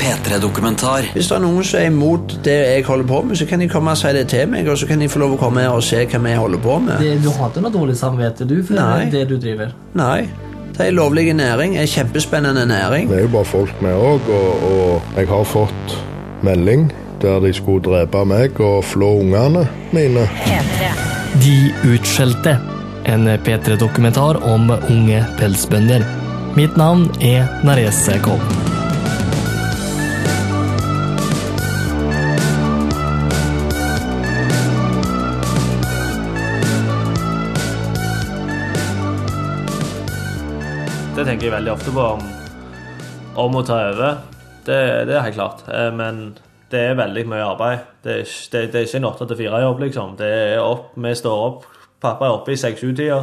P3-dokumentar. Hvis det er noen som er imot det jeg holder på med, så kan de komme og si det til meg, og så kan de få lov å komme her og se hva vi holder på med. Det, du har ikke noe dårlig samvittighet du for Nei. det du driver? Nei. Det er en lovlig næring, en kjempespennende næring. Det er jo bare folk, vi òg, og, og jeg har fått melding der de skulle drepe meg og flå ungene mine. De utskjelte. En P3-dokumentar om unge pelsbønder. Mitt navn er Narese Koll. Det jeg veldig ofte på om, om å ta over. Det, det er helt klart. Eh, Men det er veldig mye arbeid. Det er, det, det er ikke en åtte til fire-jobb, liksom. Det er opp, Vi står opp. Pappa er oppe i seks-sju-tida.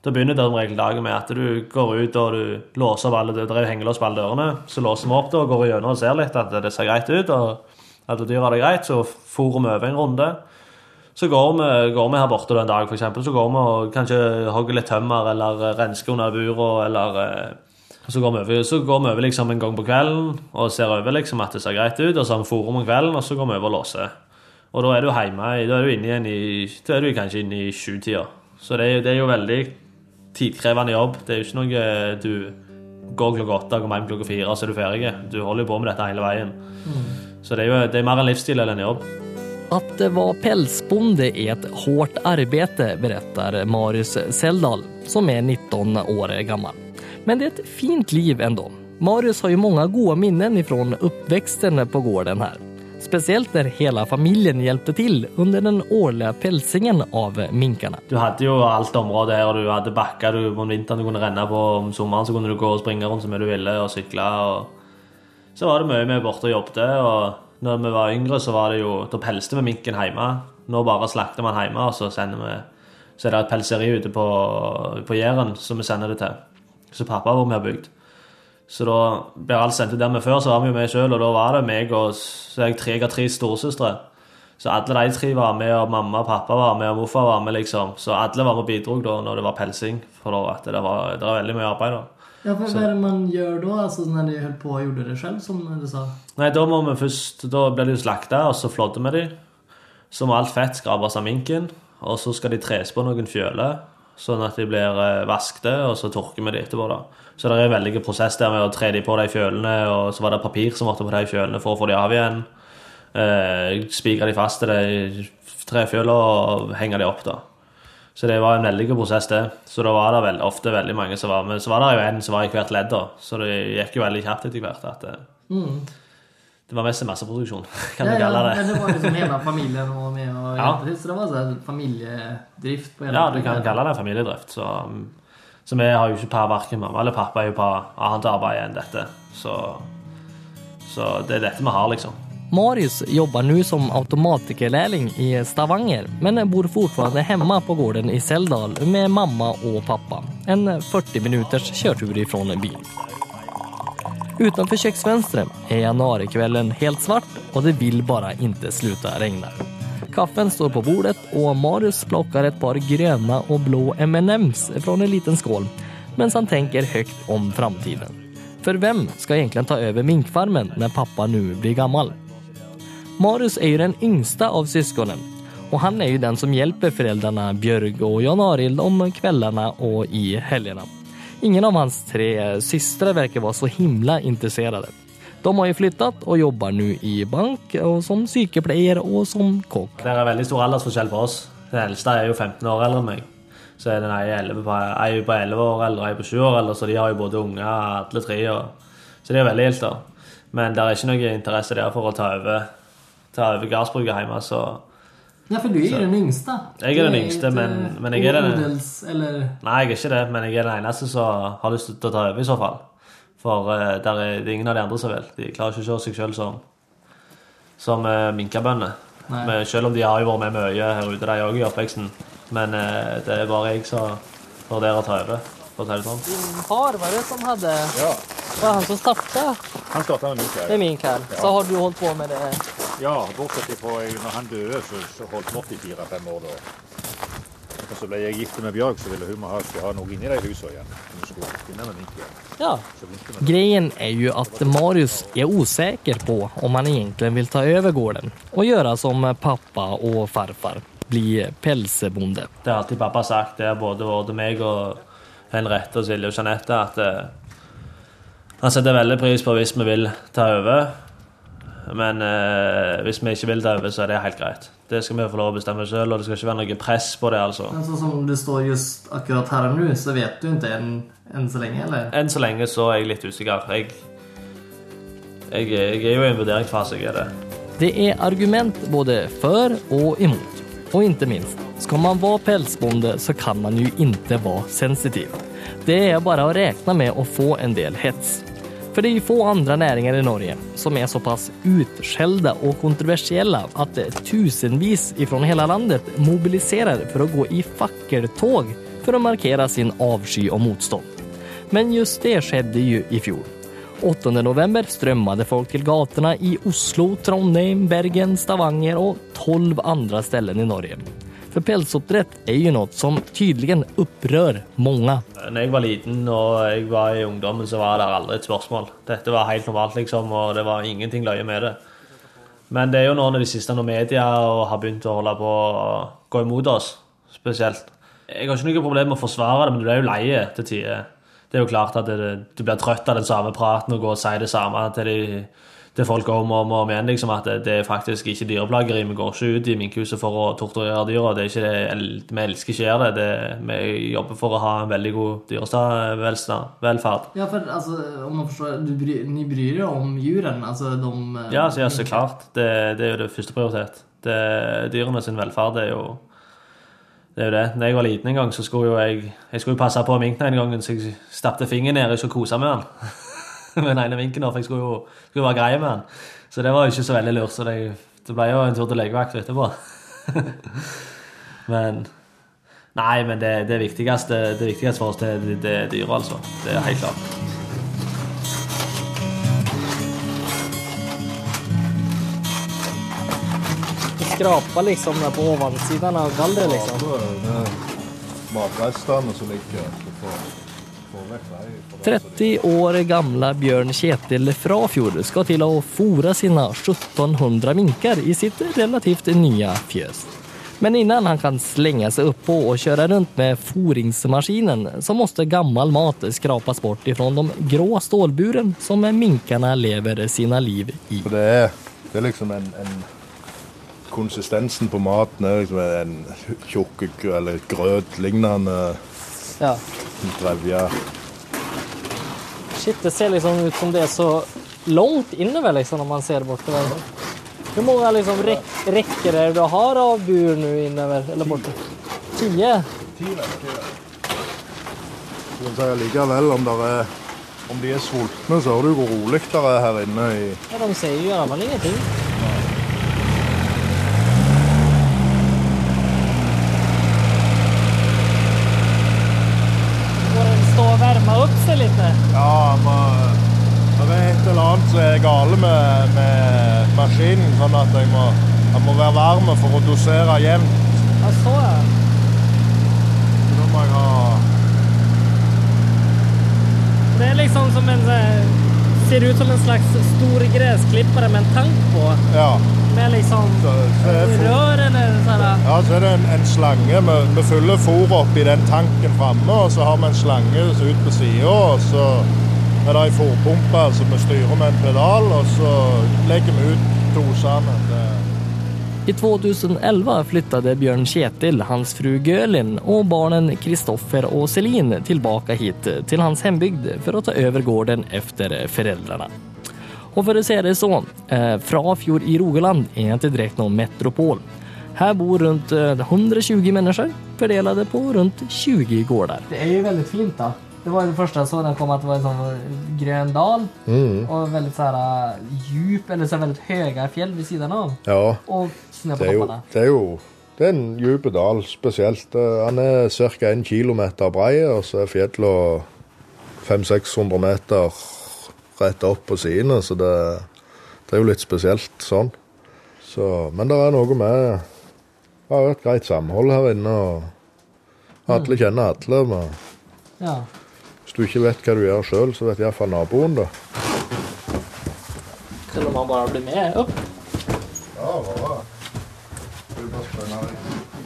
Da begynner det som regel dagen med at du går ut og du låser opp alle dører, hengelås på alle dørene. Så låser vi opp da, og går gjennom og ser litt at det ser greit ut. og at dyra har det greit, Så fôrer vi over en runde. Så går vi, går vi her borte en dag, eksempel, så går vi og kanskje hogger litt tømmer eller rensker under buret, eller eh, så går, over, så går vi over liksom en gang på kvelden og ser over liksom at det ser greit ut, og så har vi forum om kvelden, og så går vi over og låser. Og da er du hjemme, da er du inne igjen i, da er du kanskje inne i sjutida. Så det er, det er jo veldig tidkrevende jobb. Det er jo ikke noe du går klokka åtte, kommer hjem klokka fire, og så er du ferdig. Du holder jo på med dette hele veien. Så det er jo det er mer en livsstil enn en jobb. Att vara pälsbonde är ett hårt arbete, berättar Marius Seldal som är 19 år gammal. Men det är ett fint liv ändå. Marius har ju många goda minnen ifrån uppväxten på gården här. Speciellt når hele familjen hjelpte til under den årlige pelsingen av minkene. Du hadde jo alt området her, og du hadde bakker du om vinteren du kunne renne på. Om sommeren så kunne du gå og springe rundt som du ville, og sykle. og Så var det mye vi borte og jobbet. Og når vi var yngre, så var det jo Da pelste vi minken hjemme. Nå bare slakter man hjemme, og så sender vi Så er det et pelseri ute på, på Jæren som vi sender det til. Så pappa var har bygd. Så da ble alt sendt ut der vi før, så var vi jo med sjøl, og da var det meg og så jeg, tre, jeg har tre storesøstre. Så alle de tre var med, og mamma og pappa var med, og morfar var med, liksom. Så alle var med og bidro da når det var pelsing. For da at det var, det var veldig mye arbeid, da. Ja, for Hva er det man gjør da? Altså, når de holdt på og gjorde det selv, som du sa? Nei, da må vi først Da blir de slakta, og så flådder vi de. Så må alt fett skrapes av minken, og så skal de tres på noen fjøler. Sånn at de blir eh, vaskte, og så tørker vi de etterpå. da. Så det er en veldig prosess der med å tre de på de fjølene, og så var det papir som måtte på de fjølene for å få de av igjen. Eh, Spikre de fast til de tre fjøla og henge de opp, da. Så det var en veldig god prosess, det. Så da var det vel, ofte veldig mange som var med. Så var det jo en som var i hvert ledd, da. Så det gikk jo veldig kjapt etter hvert. at mm. Det var mest masseproduksjon, kan Ja, du kalle det. men det var liksom hele familien og med og Ja. hjälpte. Så det var sånn familiedrift? familjedrift på hela Ja, du kan kalle det familiedrift. Så, um, så vi har jo ikke par verken mamma eller pappa er jo på annet arbeid enn dette. Så, så det er dette vi har, liksom. Marius jobbar nu som automatikerlärling i Stavanger men bor fortfarande hemma på gården i Seldal med mamma og pappa. En 40 minuters körtur ifrån bil. Utanför köksfönstret är januarikvällen helt svart og det vil bare ikke sluta regna. Kaffen står på bordet og Marius plockar et par grønne og blå M&M's fra en liten skål mens han tenker høyt om framtiden. For hvem skal egentlig ta over minkfarmen når pappa nu blir gammal? Marius är ju den yngsta av syskonen och han är ju den som hjälper föräldrarna Björg och Jan Arild om kvällarna och i helgerna. Ingen av hans tre systrar verkar vara så himla intresserade. De har jo flyttet og jobber nå i bank og som sykepleier og som kokk. Det er veldig stor aldersforskjell på oss. Den eldste er jo 15 år eldre enn meg. Så er den ei på, ei på 11 år eller ei på 7 år eldre, så de har jo både unger, alle tre. Og, så de er veldig da. Men det er ikke noe interesse der for å ta over, ta over gardsbruket hjemme, så Ja, for du er så. den yngste. Jeg er den yngste, men- men jeg er den- odels, eller... Nei, jeg er ikke det, men jeg er den eneste som har lyst til å ta over, i så fall. For uh, der er, det er ingen av de andre som vil. De klarer ikke å se seg sjøl som, som uh, minkebønder. Men Selv om de har jo vært med mye her ute, de òg, i oppveksten. Men uh, det er bare jeg som vurderer å ta over, det sånn. Far var det som hadde Ja, Var han som starta? han starta med mink her. med mink här? Så har du holdt på med det? Ja, bortsett fra når han døde, så, så holdt Morty fire-fem år da. Og så ble jeg gift med Bjørg, så ville hun ha, ha noe inni de husene igjen. Hun skulle finne med mink igjen. Ja. er jo at Grejen är ju att Marius er osäker på om han egentlig vil ta over gården og gjøre som pappa og farfar, bli pelsebonde. Det har alltid pappa sagt, det har både vært meg og Henriette og Silje og Jeanette, at eh, han setter veldig pris på hvis vi vil ta over. Men eh, hvis vi ikke vil ta så er det helt greit. Det skal vi få lov å bestemme sjøl, og det skal ikke være noe press på det. altså. Men sånn som det står just akkurat her og nå, så vet du ikke enn, än så lenge, eller? Enn så lenge så er jeg litt usikker. Jeg, jeg, jeg er jo i en vurderingsfase, jeg er det. Det er argument både for og imot. Og ikke minst, skal man være pelsbonde, så kan man jo ikke være sensitiv. Det er bare å regne med å få en del hets. För det er jo få andre næringer i Norge som er såpass utskjelte og kontroversielle at tusenvis fra hele landet mobiliserer for å gå i fakkeltog for å markere sin avsky og motstånd. Men just det skjedde jo i fjor. 8 november strømmet folk til gatene i Oslo, Trondheim, Bergen, Stavanger og tolv andre steder i Norge. För pelsoppdrett är ju något som tydligen upprör många. Når jeg var liten og jeg var i ungdommen, så var det aldri et spørsmål. Dette var helt normalt, liksom, og det var ingenting løye med det. Men det er jo nå av de siste når media har begynt å holde på å gå imot oss, spesielt. Jeg har ikke noe problem med å forsvare det, men du er jo lei til tider. Det er jo klart at du blir trøtt av den samme praten og går og sier det samme til, de, til folk om og om, om igjen. liksom At det, er faktisk ikke dyreplageri. Vi går ikke ut i minkehuset for å torturere dyra. Det er ikke det, vi elsker ikke gjøre det. det. Vi jobber for å ha en veldig god dyrevelferd. Ja, for altså, om man forstår, du bry, ni bryr dere om djuren, Altså de... eh, Ja, så, ja, så klart. Det, det er jo det første prioritet. Det, dyrene sin velferd er jo det er jo det. Når jeg var liten en gang, så skulle jo jeg jeg skulle passe på minken en gang, så jeg stappet fingeren ned og kosa med den. Med den ene vinken, for jeg skulle jo skulle være grei med den. Så det var jo ikke så veldig lurt. Så det, det ble jo en tur til legevakta etterpå. men Nei, men det, det viktigste det viktigste for oss, det, det, det er dyret, altså. Det er helt klart. Skrapa liksom på oversiden av gallret liksom. Matrestene som ligger 30 år gamle Bjørn Kjetil Frafjord skal til å fora sine 1700 minker i sitt relativt nye fjøs. Men innan han kan slenge seg oppå på kjøre rundt runt med foringsmaskinen så måtte gammel mat skrapes bort ifrån de grå stålburen som minkene lever sine liv i. Det er, det er liksom en, en Konsistensen på maten er liksom en tjukk eller grøt-lignende Ja. drevje. Shit, det ser liksom ut som det er så langt innover, liksom når man ser bortover. Hvor mange liksom rek rekker det du har av bur nå innover, eller? Så kan si Likevel, om, der er, om de er sultne, så hører du hvor rolig det er her inne. i Ja, de sier jo i vel ingenting. Får den stå och värma upp sig lite? Ja, men det er et eller annet som er gale med, med maskinen, sånn at jeg må, jeg må være varm for å dosere jevnt. Ja, så ja. Da må jeg ha Det er liksom som en... så Ser ut som en slags stor gräsklippare med en tank på. Ja. Med liksom Så, så fôr- eller sånn. ja, så er det en, en slange. Vi, vi fyller fôret oppi den tanken framme, og så har vi en slange ut på sida. Og så er det ei fòrpumpe som vi styrer med en pedal, og så legger vi ut Det, I 2011 flyttade Björn Kjetil, hans fru Gölin och barnen Kristoffer och Selin tillbaka hit till hans hembygd för att ta över gården efter föräldrarna. Och för att säga det så, eh, Frafjord i Rogaland är inte direkt någon metropol. Här bor runt eh, 120 människor fördelade på runt 20 gårdar. Det är ju väldigt fint då. Det var det første jeg så da jeg kom at det var en sånn grønn dal Mm. Og veldig så her, djup eller så veldig høye fjell ved siden av. ja. Og snø på toppene. det er, jo det er en djup dal, spesielt. Eh, Han er ca. 1 km brei, og så er fjellet 500-600 meter rett opp på sidene, så det, det er jo litt spesielt sånn. Så, men det er noe med Det har vært greit samhold her inne. og Alle kjenner alle. Men Ja. Hvis du ikke vet hva du gjør sjøl, så vet iallfall naboen det. Selv om han bare blir med opp. Ja, bra.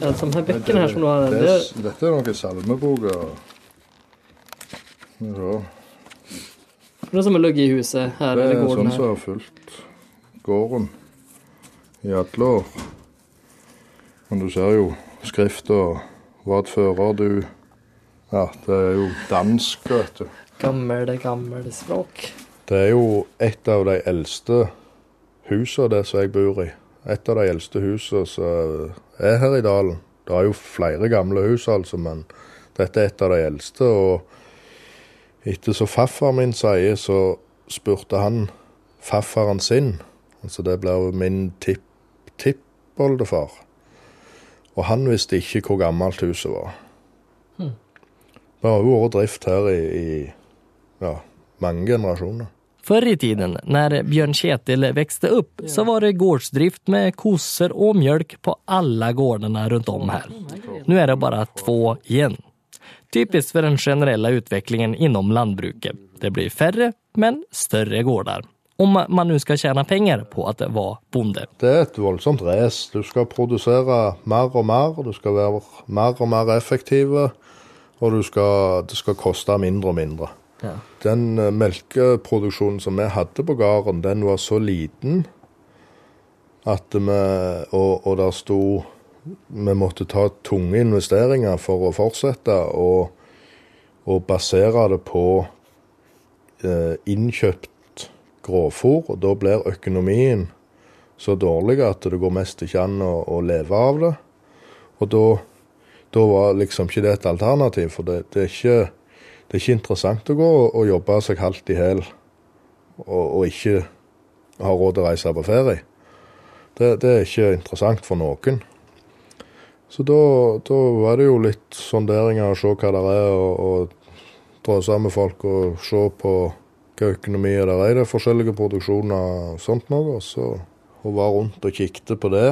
Ja, som her bekken her som du har, det, Dette er noen salmeboker. Ja, det er som har ligget i huset her. det er eller sånn som har fulgt gården i alle år. Men du ser jo skrifta 'Hva fører du?' Ja, det er jo dansk, vet du. Gammel, gammel språk. Det er jo et av de eldste husene det som jeg bor i. Et av de eldste husene som er her i dalen. Det er jo flere gamle hus, altså, men dette er et av de eldste. Og etter så farfar min sier, så spurte han farfaren sin, altså det blir min tipp-tippoldefar, og han visste ikke hvor gammelt huset var. Det har jo vært drift her i, i ja, mange generasjoner. Før i tiden, når Bjørn Kjetil vokste opp, så var det gårdsdrift med koser og mjølk på alle gårdene rundt om her. Nå er det bare två igjen. Typisk for den generelle utviklingen inom landbruket. Det blir færre, men større gårder. Om man nu skal tjene penger på at det var bonde. Det er et voldsomt race. Du skal produsere mer og mer, du skal være mer og mer effektive, og du skal, det skal koste mindre og mindre. Den eh, melkeproduksjonen som vi hadde på gården, den var så liten at vi Og, og der sto Vi måtte ta tunge investeringer for å fortsette, og, og basere det på eh, innkjøpt grovfôr. Og da blir økonomien så dårlig at det går mest ikke an å, å leve av det. Og da, da var liksom ikke det et alternativ, for det, det, er, ikke, det er ikke interessant å gå og, og jobbe seg halvt i hæl og, og ikke ha råd til å reise på ferie. Det, det er ikke interessant for noen. Så da, da var det jo litt sonderinger og se hva det er, og, og sammen med folk og se på hva økonomi er i det forskjellige produksjoner og sånt noe. Så hun var rundt og kikket på det.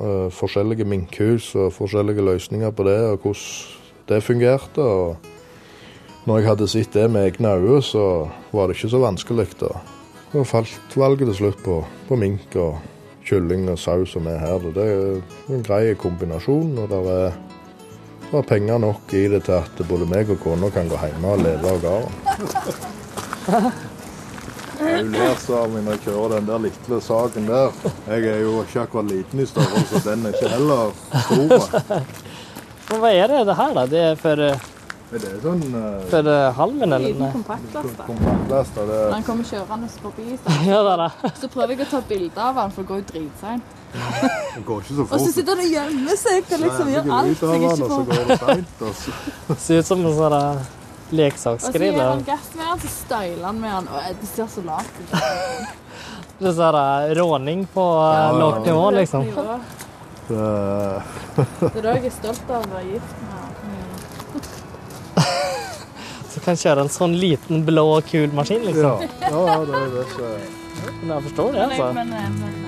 Eh, Forskjellige minkhus og forskjellige løsninger på det, og hvordan det fungerte. Og når jeg hadde sett det med egne øyne, så var det ikke så vanskelig. Da, da falt valget til slutt på, på mink og kylling og sau som er her. Det er en grei kombinasjon, og det er, det er penger nok i det til at både meg og kona kan gå hjemme og leve av gården. Jeg ler så av meg når jeg kjører den der lille saken der. Jeg er jo ikke akkurat liten i størrelse, den er ikke heller stor. Men er är det det da? då? Det er for eh, det er sånn uh, For eh, halmen eller? Liten kompaktlaster. kompaktlasta. kompaktlast. og Når Det, han kommer kjørende forbi, så, Ja, da, da. så prøver jeg å ta bilde av han, for det går jo dritseint. det går ikke så Og så sitter han og gjemmer seg og liksom gjør alt jeg ikke så får. går det seint. Ser ut som en sån där Og så gir han gass med han, så støyler han med han. Og det ser så lavt ut. Det er så här eh, råning på ja, lavt nivå liksom. Det Det, er da jeg er stolt av å være gift med. Så kan kjøre en sånn liten blå kul maskin liksom. ja, ja, ja, det er er Men jeg forstår det altså. Men, men, men,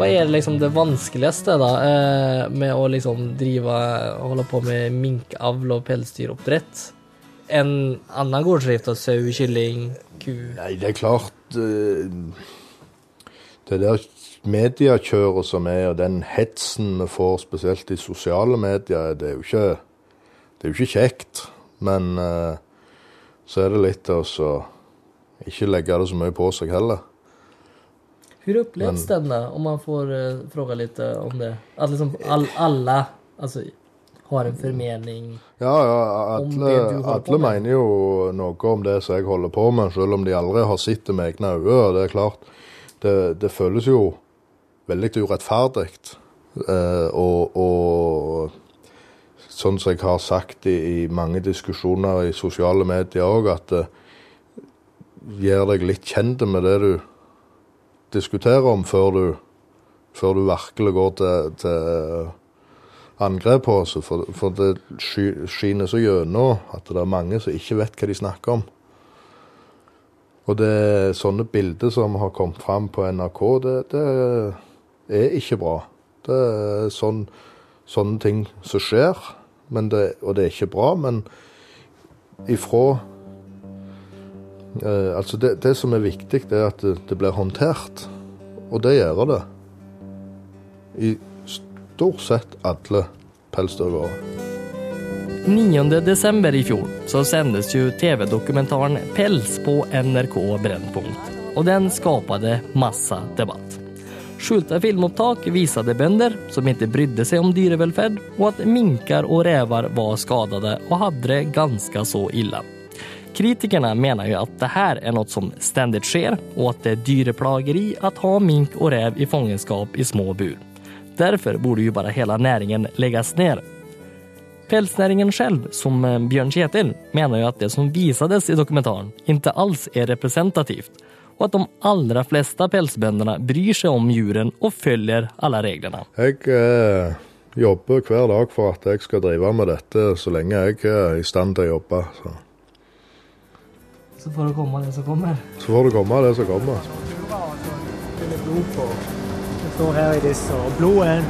Vad er liksom det vanskeligste då eh, med å liksom drive holde på med minkavl og pelsdyroppdrett? En annen gårdsdrift av sau, kylling, ku. Nei, det er klart eh, Det der mediekjøret som er, og den hetsen vi får, spesielt i sosiale medier, det er jo ikke, det er jo ikke kjekt. Men eh, så er det litt å ikke legge det så mye på seg heller. Hur upplevs Men... denna, om man får eh, fråga lite om det? Att liksom all, alla alltså, har en förmening. Ja, ja, alle med. mener jo noe om det som jeg holder på med, selv om de aldri har sett det med egne øyne. Det er klart, det, det føles jo veldig urettferdig. Eh, og, og sånn som jeg har sagt i, i mange diskusjoner i sosiale medier òg, at det gjør deg litt kjent med det du diskuterer om, før du, før du virkelig går til, til angrep på oss. For, for det skinner så gjennom at det er mange som ikke vet hva de snakker om. Og det sånne bilder som har kommet fram på NRK, det, det er ikke bra. Det er sånn, sånne ting som skjer, det, og det er ikke bra. Men ifra eh, Altså, det, det som er viktig, er at det, det blir håndtert. Og det gjør det. I stort sett alle pelsdyrgårder. 9 december i fjor så sendes jo tv-dokumentaren 'Pels' på NRK Brennpunkt. Og den skapte masse debatt. Skjulte filmopptak viste bønder som ikke brydde seg om dyrevelferd, og at minkar og rever var skadade og hadde det ganske så illa. Kritikerna menar ju att det här är något som ständigt sker och att det är dyreplageri att ha mink och räv i fångenskap i små bur. Därför borde ju bara hela näringen läggas ner. Pälsnäringen själv, som Bjørn Björn Kjetil, menar ju att det som visades i dokumentären inte alls är representativt och att de allra flesta pälsbönderna bryr sig om djuren och följer alla reglerna. Jeg eh, jobber hver dag for at jeg skal drive med dette så lenge jeg er i stand til å jobbe. Så, Så får det komme det som kommer. så får det komme det som kommer. Det står her i disse. Og blod er en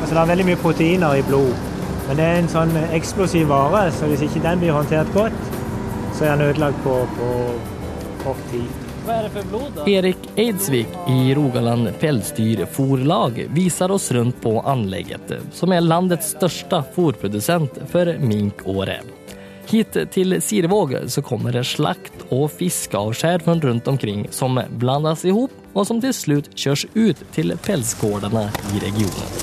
altså Det er veldig mye proteiner i blod. Men det er en sånn eksplosiv vare, så hvis ikke den blir håndtert godt, så er den ødelagt på, på kort tid. Hva er det for blod da? Erik Eidsvik i Rogaland Pelsdyrfòrlag viser oss rundt på anlegget, som er landets største fòrprodusent for mink og räv. Hit til Sirevåg så kommer det slakt og fiskeavskjær fra rundt omkring som blandas ihop og som til slutt kjøres ut til pelsgårdene i regionen.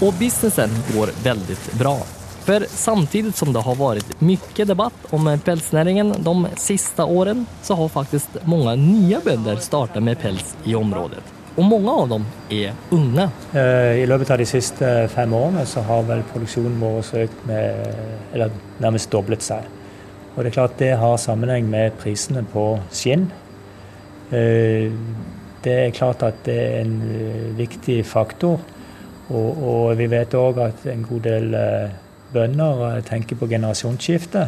Og businessen går veldig bra. For samtidig som det har vært mye debatt om pelsnæringen de siste årene, så har faktisk mange nye bønder startet med pels i området. Och mange av dem er unga. Eh, I løpet av de siste fem årene så har vel produksjonen vår økt med eller nærmest doblet seg. Og det er klart det har sammenheng med prisene på skinn. Eh, Det er klart at det er en eh, viktig faktor. Og, og vi vet òg at en god del eh, bønder eh, tenker på generasjonsskifte.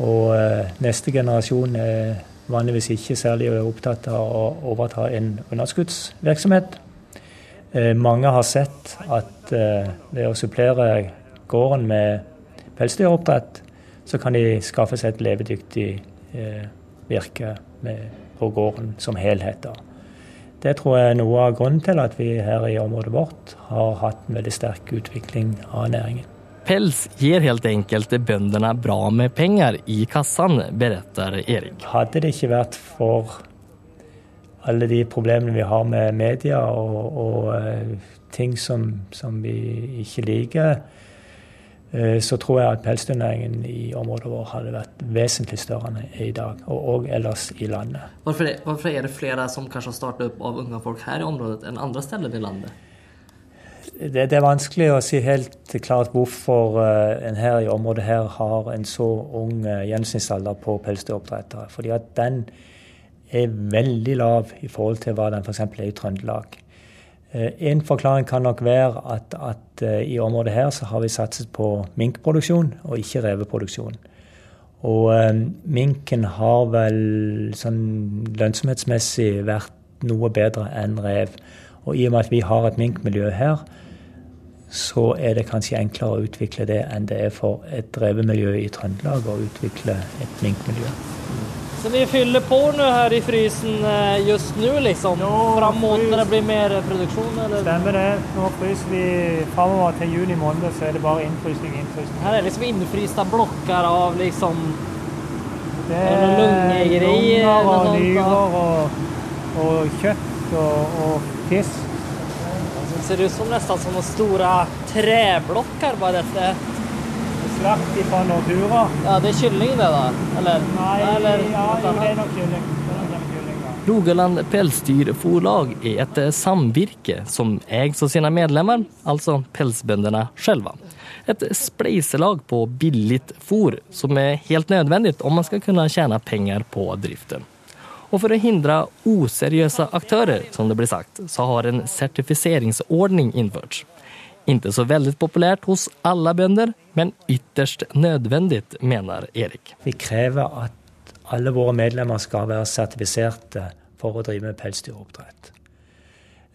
Og eh, neste generasjon er vanligvis ikke særlig opptatt av å overta en underskuddsvirksomhet. Eh, Mange har sett at eh, ved å supplere gården med pelsdyroppdrett, så kan de skaffe seg et levedyktig eh, virke på gården som helhet. Det tror jeg er noe av grunnen til at vi her i området vårt har hatt en veldig sterk utvikling av næringen. Päls ger helt enkelt bøndene bra med penger i kassan, beretter Erik. Hadde det ikke vært for alle de problemene vi har med media og, og eh, ting som, som vi ikke liker, eh, så tror jeg at pelsdyrnæringen i området vårt hadde vært vesentlig større enn i dag, og òg ellers i landet. Hvorfor er varför det flere som kanskje har startet opp av unge folk her i området enn andre steder i landet? Det, det er vanskelig å si helt klart hvorfor eh, en her i området her har en så ung eh, gjennomsnittsalder på pelsdyroppdrettere. Fordi at den er veldig lav i forhold til hva den f.eks. er i Trøndelag. Eh, En forklaring kan nok være at, at i området her så har vi satset på minkproduksjon og ikke reveproduksjon. Og eh, minken har vel sånn lønnsomhetsmessig vært noe bedre enn rev. Og i og med at vi har et minkmiljø her, så er det kanskje enklere å utvikle det enn det er for et revemiljø i Trøndelag å utvikle et minkmiljø. Så ni fyller på nå her i frysen eh, just nå, liksom? Ja, mot frys. når det blir mer produksjon? eller? Stemmer det. Nå fryser vi framover til juni måned, så er det bare innfrysning, innfrysning. Her er liksom innfrysta blokker av liksom Det Er lungegreier lunger og nyrer og, og kjøtt og, og fisk. Det ser ut som nästan som store stora träblockar bara detta. Slakt fra Nortura. Ja, det är kylling det då? Eller? Nei, eller ja, jo, det er nok kylling. Er. Rogaland Pälsdyrforlag är ett eh, samvirke som ägs av sina medlemmar, alltså pälsbönderna själva. Ett spleiselag på billigt for som är helt nödvändigt om man ska kunna tjäna pengar på driften. Och for å hindre useriøse aktører, som det blir sagt, så har en sertifiseringsordning innført. Inte så veldig populært hos alle bønder, men ytterst nødvendig, mener Erik. Vi krever at alle våre medlemmer skal være sertifiserte for å drive med pelsdyroppdrett.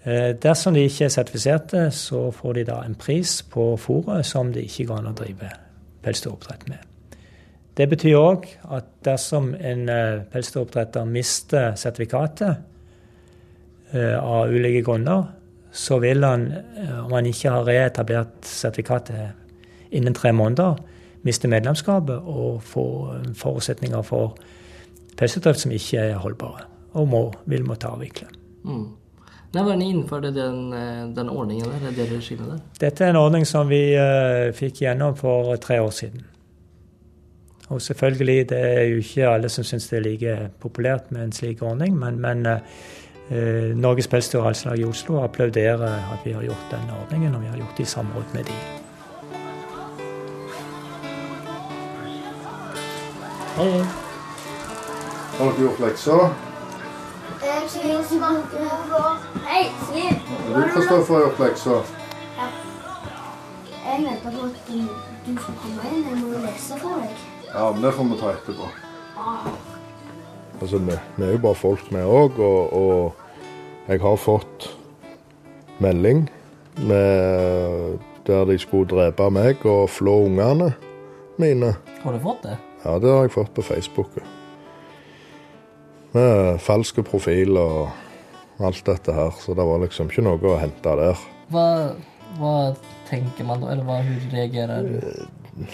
Eh, Dersom de ikke er sertifiserte, så får de da en pris på fôret som det ikke går an å drive pelsdyroppdrett med. Det betyr òg at dersom en eh, pelsdyroppdretter mister sertifikatet eh, av ulike grunner, så vil han, eh, om han ikke har reetablert sertifikatet innen tre måneder, miste medlemskapet og få forutsetninger for pelsdyrdrift som ikke er holdbare, og må, vil måtte avvikle. Mm. Var ni införde den, den ordningen der, det regimet der? Dette er en ordning som vi uh, fikk gjennom for tre år siden. Og selvfølgelig, det er jo ikke alle som syns det er like populært med en slik ordning, men, men eh, Norges Pelsdyr- og i Oslo applauderer at vi har gjort den ordningen, og vi har gjort det i samråd med de. Hei, hei. Har dere gjort lekser? Hei, Siv. stå du, Kristoffer, gjort lekser? Jeg venter på at du, du skal komme inn. Jeg må lese for deg. Ja, men det får vi ta etterpå. Altså, vi, vi er jo bare folk, vi òg, og, og jeg har fått melding med, der de skulle drepe meg og flå ungene mine. Har du fått det? Ja, det har jeg fått på Facebook. Med falske profiler og alt dette her, så det var liksom ikke noe å hente der. Hva, hva tenker man da, eller hva, reagerer du?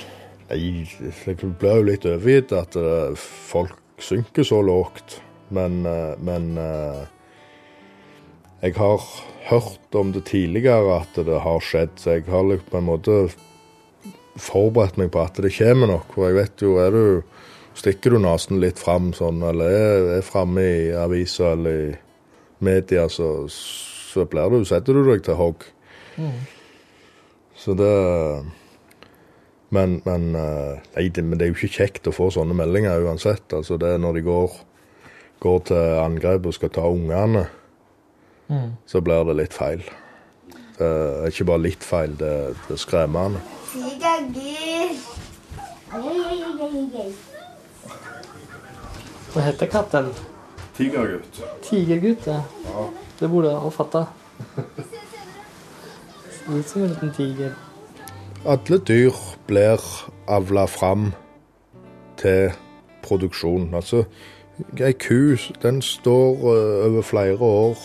Nei, jeg blir jo litt overgitt at eh, folk synker så lågt, men, eh, men eh, jeg har hørt om det tidligere at det har skjedd, så jeg har på en måte forberedt meg på at det kommer nok. For jeg vet jo, er du Stikker du nesen litt fram sånn, eller er, er framme i aviser eller i media, så, så blir du, setter du deg til hogg. Så det men, men, eh, nei, det, men det er jo ikke kjekt å få sånne meldinger uansett. Altså det er når de går, går til angrep og skal ta ungene, så blir det litt feil. Det er ikke bare litt feil, det, det er skremmende. Hva heter katten? Tigergutt. Tigergutt, ja. Det burde jeg ha fatta. Ser ut som en liten tiger. Alle dyr blir avla fram til produksjon. Altså, ei ku den står eh, over flere år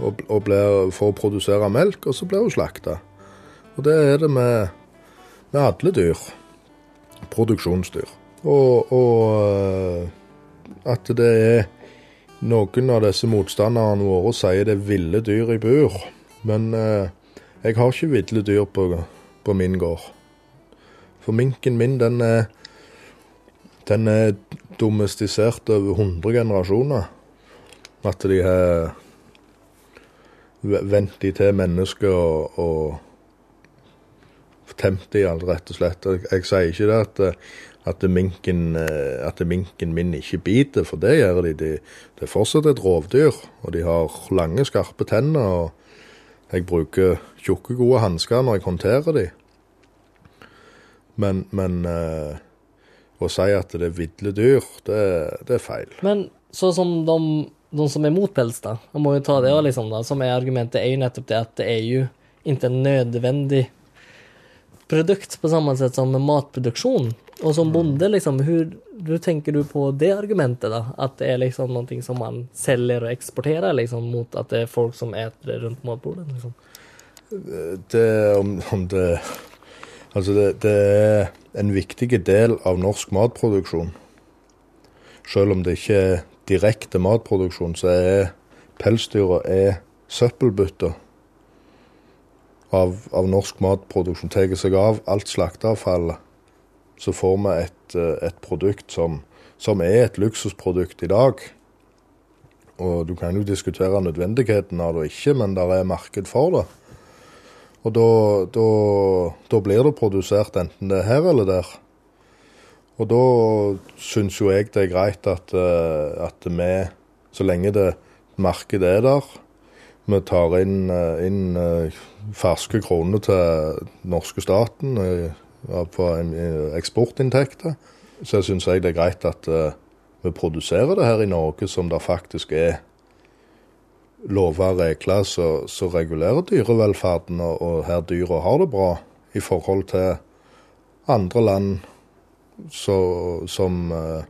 og, og blir, for å produsere melk, og så blir hun slakta. Og det er det med, med alle dyr. Produksjonsdyr. Og, og eh, at det er noen av disse motstanderne våre sier det er ville dyr i bur. Men eh, jeg har ikke ville dyr på, på min gård. For minken min, den er, den er domestisert over 100 generasjoner. At de har vent de til mennesker og, og temt de, alt, rett og slett. Jeg, jeg sier ikke det at, at, minken, at minken min ikke biter, for det gjør de. de. Det er fortsatt et rovdyr, og de har lange, skarpe tenner. og Jeg bruker tjukke, gode hansker når jeg håndterer de. Men, men eh, å si at det er ville dyr, det, det er feil. Men så som de, de som er mot pels, da, jeg må jo ta det liksom, da, som er argumentet, er jo nettopp det at det er jo ikke en nødvendig produkt på samme sett som matproduksjon. Og som bonde, liksom, hur tenker du på det argumentet, da? At det er liksom noe som man selger og eksporterer, liksom, mot at det er folk som eter det rundt matbordet? Liksom. Det, om, om det Altså, det, det er en viktig del av norsk matproduksjon. Selv om det ikke er direkte matproduksjon, så er pelsdyra er søppelbytter av, av norsk matproduksjon. Tar seg av alt slakteavfallet, så får vi et, et produkt som, som er et luksusprodukt i dag. Og du kan jo diskutere nødvendigheten av det ikke, men det er marked for det. Og da, da, da blir det produsert enten det er her eller der. Og da syns jo jeg det er greit at, eh, at vi, så lenge det markedet er der, vi tar inn, eh, inn eh, ferske kroner til norske staten på eksportinntekter, så syns jeg det er greit at vi produserer det her i Norge som det faktisk er lover og regler som regulerer dyrevelferden, og, og her dyra har det bra i forhold til andre land så, som eh,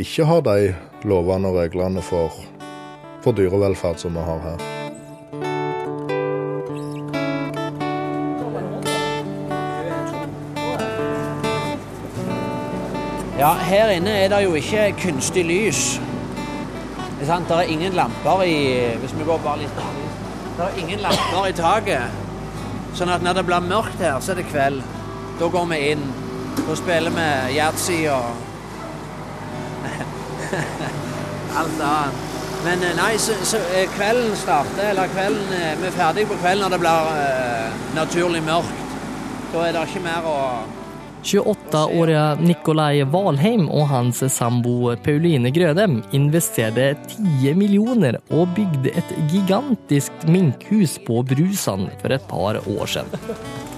ikke har de lovene og reglene for, for dyrevelferd som vi har her. Ja, her inne er det jo ikke kunstig lys. Det er det er ingen lamper i Hvis vi går bare litt Det er ingen lamper i taket. Sånn at når det blir mørkt her, så er det kveld. Da går vi inn. Da spiller vi yatzy og alt annet. Men eh, nei, så, så eh, kvelden starter, eller kvelden eh, Vi er ferdig på kvelden når det blir eh, naturlig mørkt. Da er det ikke mer å 28-åriga Nikolai Valheim og hans sambo Pauline Grødem investerte 10 millioner og bygde et gigantisk minkhus på Brusan for et par år siden.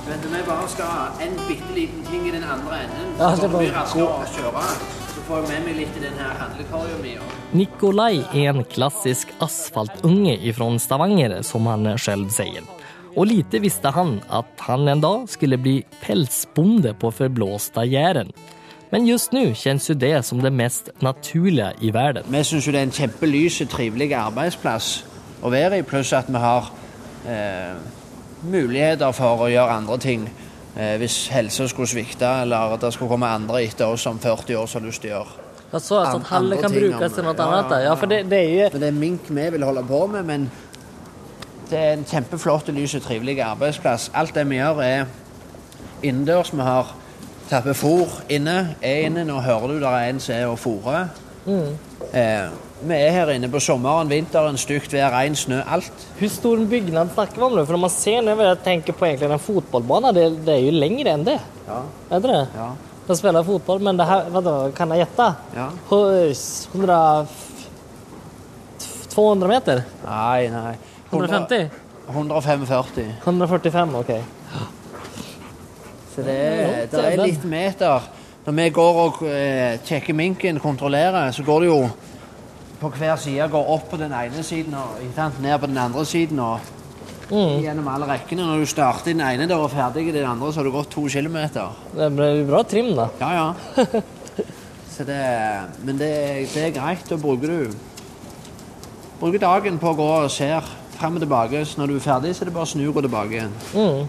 Men vi bare skal ha en bitte liten ting i den andre enden. Så det vi raskere å kjøre. Så får jeg med meg litt i den her handlekorga mi. Nikolai er en klassisk asfaltunge ifrån Stavanger som han selv säger. Och lite visste han at han en dag skulle bli pelsbonde på forblåsta Jæren. Men just nå kjennes jo det som det mest naturlige i verden. Vi syns jo det er en kjempelys og trivelig arbeidsplass å være i, pluss at vi har eh, muligheter for å gjøre andre ting. Eh, hvis helsa skulle svikte, eller det skulle komme andre etter oss om 40 år som har lyst til å gjøre. Ja, så altså, at att hallen kan brukes til noe annet? ja, annat ja. Ja, ja. for det, det er jo Men det er mink vi vil holde på med, men det er en kjempeflott og lys og trivelig arbeidsplass. Alt det vi gjør er innendørs. Vi har tappet fôr inne. Er inne. Nå hører du det er en som er og fôrer. Eh, vi er her inne på sommeren, vinteren, stygt vær, regn, snø, alt. Hvor stor byggnad snakker vi om nu? For når man ser nu vad tenker på egentlig en fotballbanen, det, det er jo lengre enn det. Ja. Er det det? Ja. De spiller fotball, men det här, vadå, kan jeg gjette? ja. Hus, 100... 200 meter? Nei, nei. 150? 145. 145, OK. Så det det er litt meter. Når vi går og eh, sjekker minken, kontrollerer, så går det jo på hver side. Går opp på den ene siden og sant, ned på den andre siden. og Gjennom alle rekkene. Når du starter i den ene der og er ferdig i den andre, så har du gått to kilometer. Det blir bra trim da. Ja, ja. Så det, men det, det er greit. Da bruker du bruker dagen på å gå og se fram og tilbake. Så når du er ferdig, så er det bare å snu og gå tilbake igjen. Mm.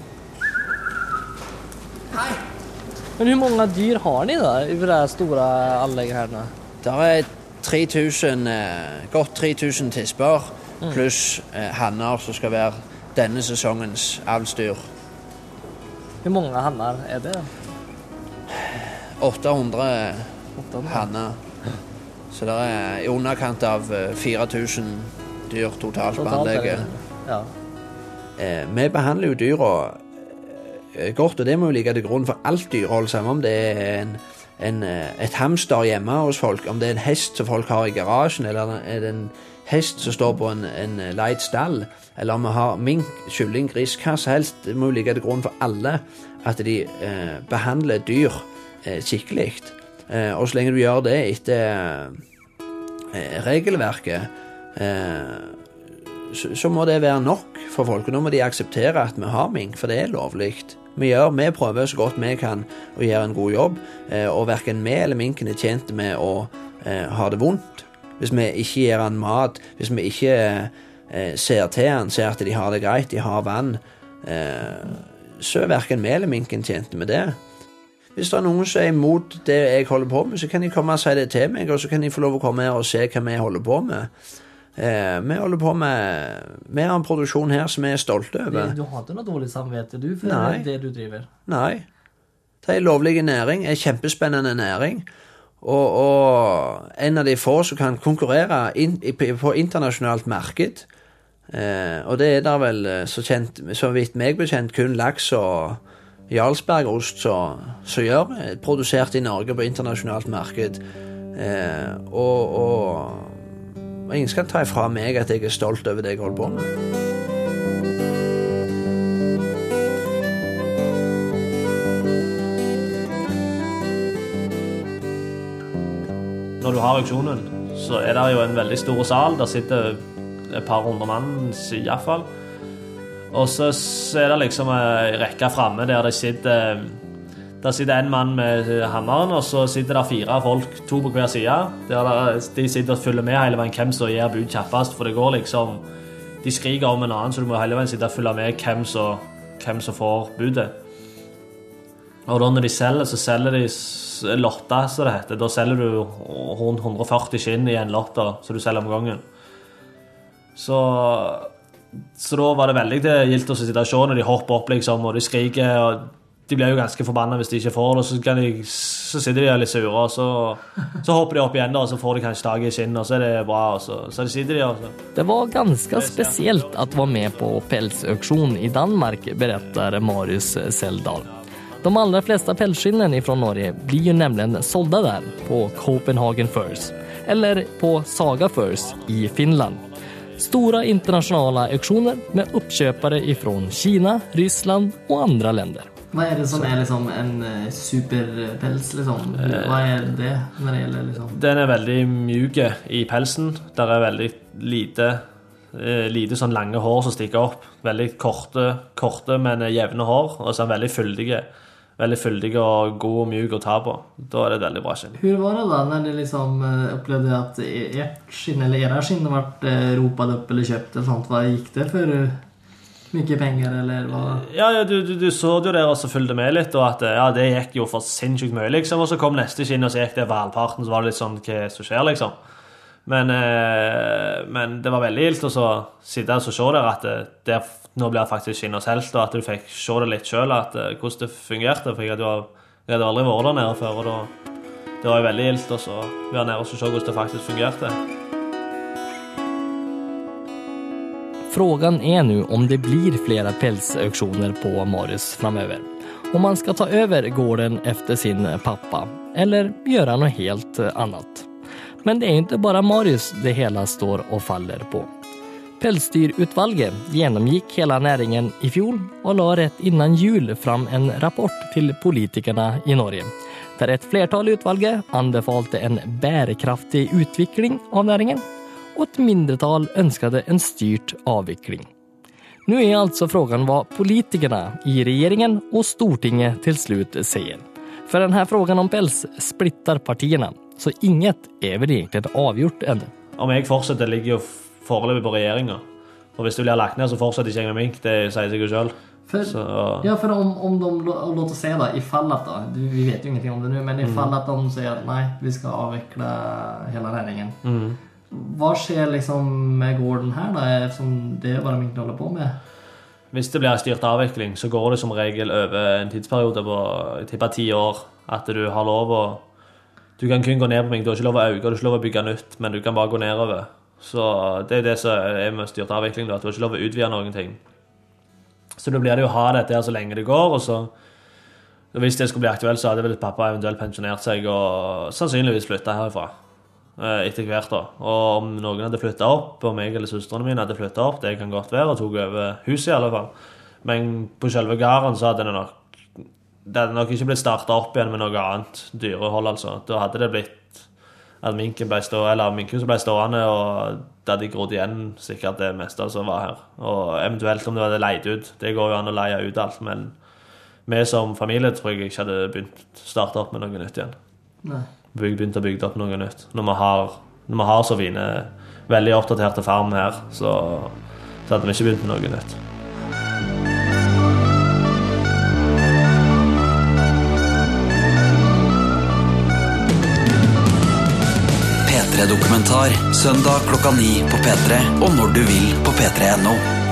Men hvor mange dyr har ni da, i det store anlegget her? Det er 3000, eh, godt 3000 tisper, pluss eh, hanner som skal være denne sesongens avlsdyr. Hvor mange hanner er det? 800 800. hanner. Så det er i underkant av eh, 4000 dyr totalt på anlegget. Ja. Eh, vi behandler jo dyra eh, godt, og det må jo ligge til grunn for alt dyrehold, samme om det er en, en, eh, et hamster hjemme hos folk, om det er en hest som folk har i garasjen, eller er det en hest som står på en, en leit stall, eller om vi har mink, kylling, gris, hva som helst, det må jo ligge til grunn for alle at de eh, behandler dyr eh, skikkelig. Eh, og så lenge du gjør det etter eh, regelverket, eh, så, så må det være nok for folk. Og nå må de akseptere at vi har mink, for det er lovlig. Vi gjør, vi prøver så godt vi kan å gjøre en god jobb, eh, og verken vi eller minken er tjent med å eh, ha det vondt. Hvis vi ikke gir han mat, hvis vi ikke eh, ser til han, ser at de har det greit, de har vann, eh, så er verken vi eller minken tjent med det. Hvis det er noen som er imot det jeg holder på med, så kan de komme og si det til meg, og så kan de få lov å komme her og se hva vi holder på med. Eh, vi holder på med Vi har en produksjon her som vi er stolte over. Du har ikke noe dårlig samvete du for Nei. det du driver? Nei. Det er en lovlig næring, en kjempespennende næring. Og, og en av de få som kan konkurrere in, på internasjonalt marked. Eh, og det er der vel, eh, så, kjent, så vidt meg bekjent, kun laks og Jarlsbergost som som gjør, eh, produsert i Norge på internasjonalt marked. Eh, og, og og ingen skal ta ifra meg at jeg er stolt over det jeg holder på med. Når du har auksjonen, så er det jo en veldig stor sal. Der sitter et par hundre mann iallfall. Og så, er det liksom ei rekke framme der det sitter der sitter en mann med hammeren, og så sitter det fire folk, to på hver side. Der de sitter og følger med hele veien hvem som gir bud kjappest, for det går liksom De skriker om en annen, så du må hele veien sitte og følge med hvem som, hvem som får budet. Og da når de selger, så selger de lotter, som det heter. Da selger du rundt 140 skinn i en lotter, som du selger om gangen. Så, så da var det veldig gildt å sitte og se når de hopper opp, liksom, og de skriker. og De blir jo ganske forbanna hvis de ikke får det, så, de, så sitter de der litt sure, og så, så hopper de opp igjen, og så får de kanskje tak i skinnet, og så er det bra, og så, så sitter de så. Det var ganska speciellt att vara med på pelsauksjon i Danmark, beretter Marius Seldal. De aller fleste pelsskinnene fra Norge blir jo nemlig solgt der, på Copenhagen Furs eller på Saga Furs i Finland. Store internasjonale auksjoner med oppkjøpere fra Kina, Ryssland og andre länder. Hva er det som er liksom en eh, superpels, liksom? Hva er det når det gjelder liksom Den er veldig mjuk i pelsen. Der er veldig lite, eh, lite sånn lange hår som stikker opp. Veldig korte, korte men jevne hår, og så er den veldig fyldige. Veldig fyldig og god og mjuk å ta på. Da er det et veldig bra skinn. Hvordan var det da når du liksom eh, opplevde at ert skinn, eller era skinn ble ropt opp eller kjøpt eller sånt? Hva gikk det for eh, mye penger, eller hva? Ja, du, du, du så det jo der og så fulgte med litt, og at eh, ja, det gikk jo for sinnssykt mye, liksom. Og så kom neste skinn, og så gikk det valparten, så var det litt sånn hva som skjer, liksom. Men, eh, men det var veldig gildt å sitte og se der at det, der, nå blir faktisk skinnet solgt, og at du fikk se det litt sjøl, hvordan det fungerte. For jeg hadde, jeg hadde aldri vært der nede før, og da, det var jo veldig gildt å være nede og se hvordan det faktisk fungerte. Frågan är nu om det blir flera pälsauktioner på Marius framöver. Om man ska ta över gården efter sin pappa eller göra något helt annat. Men det är inte bara Marius det hela står och faller på. Pälsdyrutvalget gjennomgikk hele næringen i fjol og la rett innan jul fram en rapport til politikerne i Norge. der et flertall flertal utvalget anbefalte en bærekraftig utvikling av näringen och et mindretall önskade en styrt avvikling. Nå er altså frågan hva politikerne i regjeringen og Stortinget til slutt sier. For denne spørsmålet frågan om pels splitter partiene, så inget er vel egentlig avgjort ennå. Om jeg fortsetter, ligger jo foreløpig på regjeringa. Og hvis det blir lagt ned, så fortsetter ikke jeg med mink. Det sier seg jo sjøl. For, Så ja, for om, om de, låter låt oss i att då, du- vi vet jo ingenting om det nå, men i fall at de sier at nei, vi skal avvikle hele regjeringen, mm. Vad skjer liksom med gården her da, som det er bare egentlig holder på med? Hvis det blir styrt avvikling, så går det som regel over en tidsperiode på jeg tipper ti år. At du har lov å Du kan kun gå ned på meg, Du har ikke lov å øke, du har ikke lov å bygge nytt, men du kan bare gå nedover. Så det er det som er med styrt avvikling, at du har ikke lov å utvide noen ting. Så da blir det jo å ha dette her så lenge det går, og så Hvis det skulle bli aktuelt, så hadde vel pappa eventuelt pensjonert seg og sannsynligvis flytta herifra. Eh, Etter hvert, da. Og om noen hadde flytta opp, om jeg eller søstrene mine hadde flytta opp, det kan godt være, og tok over huset i alle fall. Men på selve gården så hadde det nok Det hadde nok ikke blitt starta opp igjen med noe annet dyrehold, altså. Da hadde det blitt at minken ble stå, eller minkhuset ble stående, og det hadde grodd igjen sikkert det meste som var her. Og eventuelt om det hadde leid ut. Det går jo an å leie ut alt, men vi som familie tror jeg ikke hadde begynt starta opp med noe nytt igjen. Nei. Begynt å bygge opp noe nytt. Når vi har, når vi har så fine, veldig oppdaterte farm her, så, så hadde vi ikke begynt med noe nytt. P3 Dokumentar søndag klokka ni på P3 og når du vil på p3.no.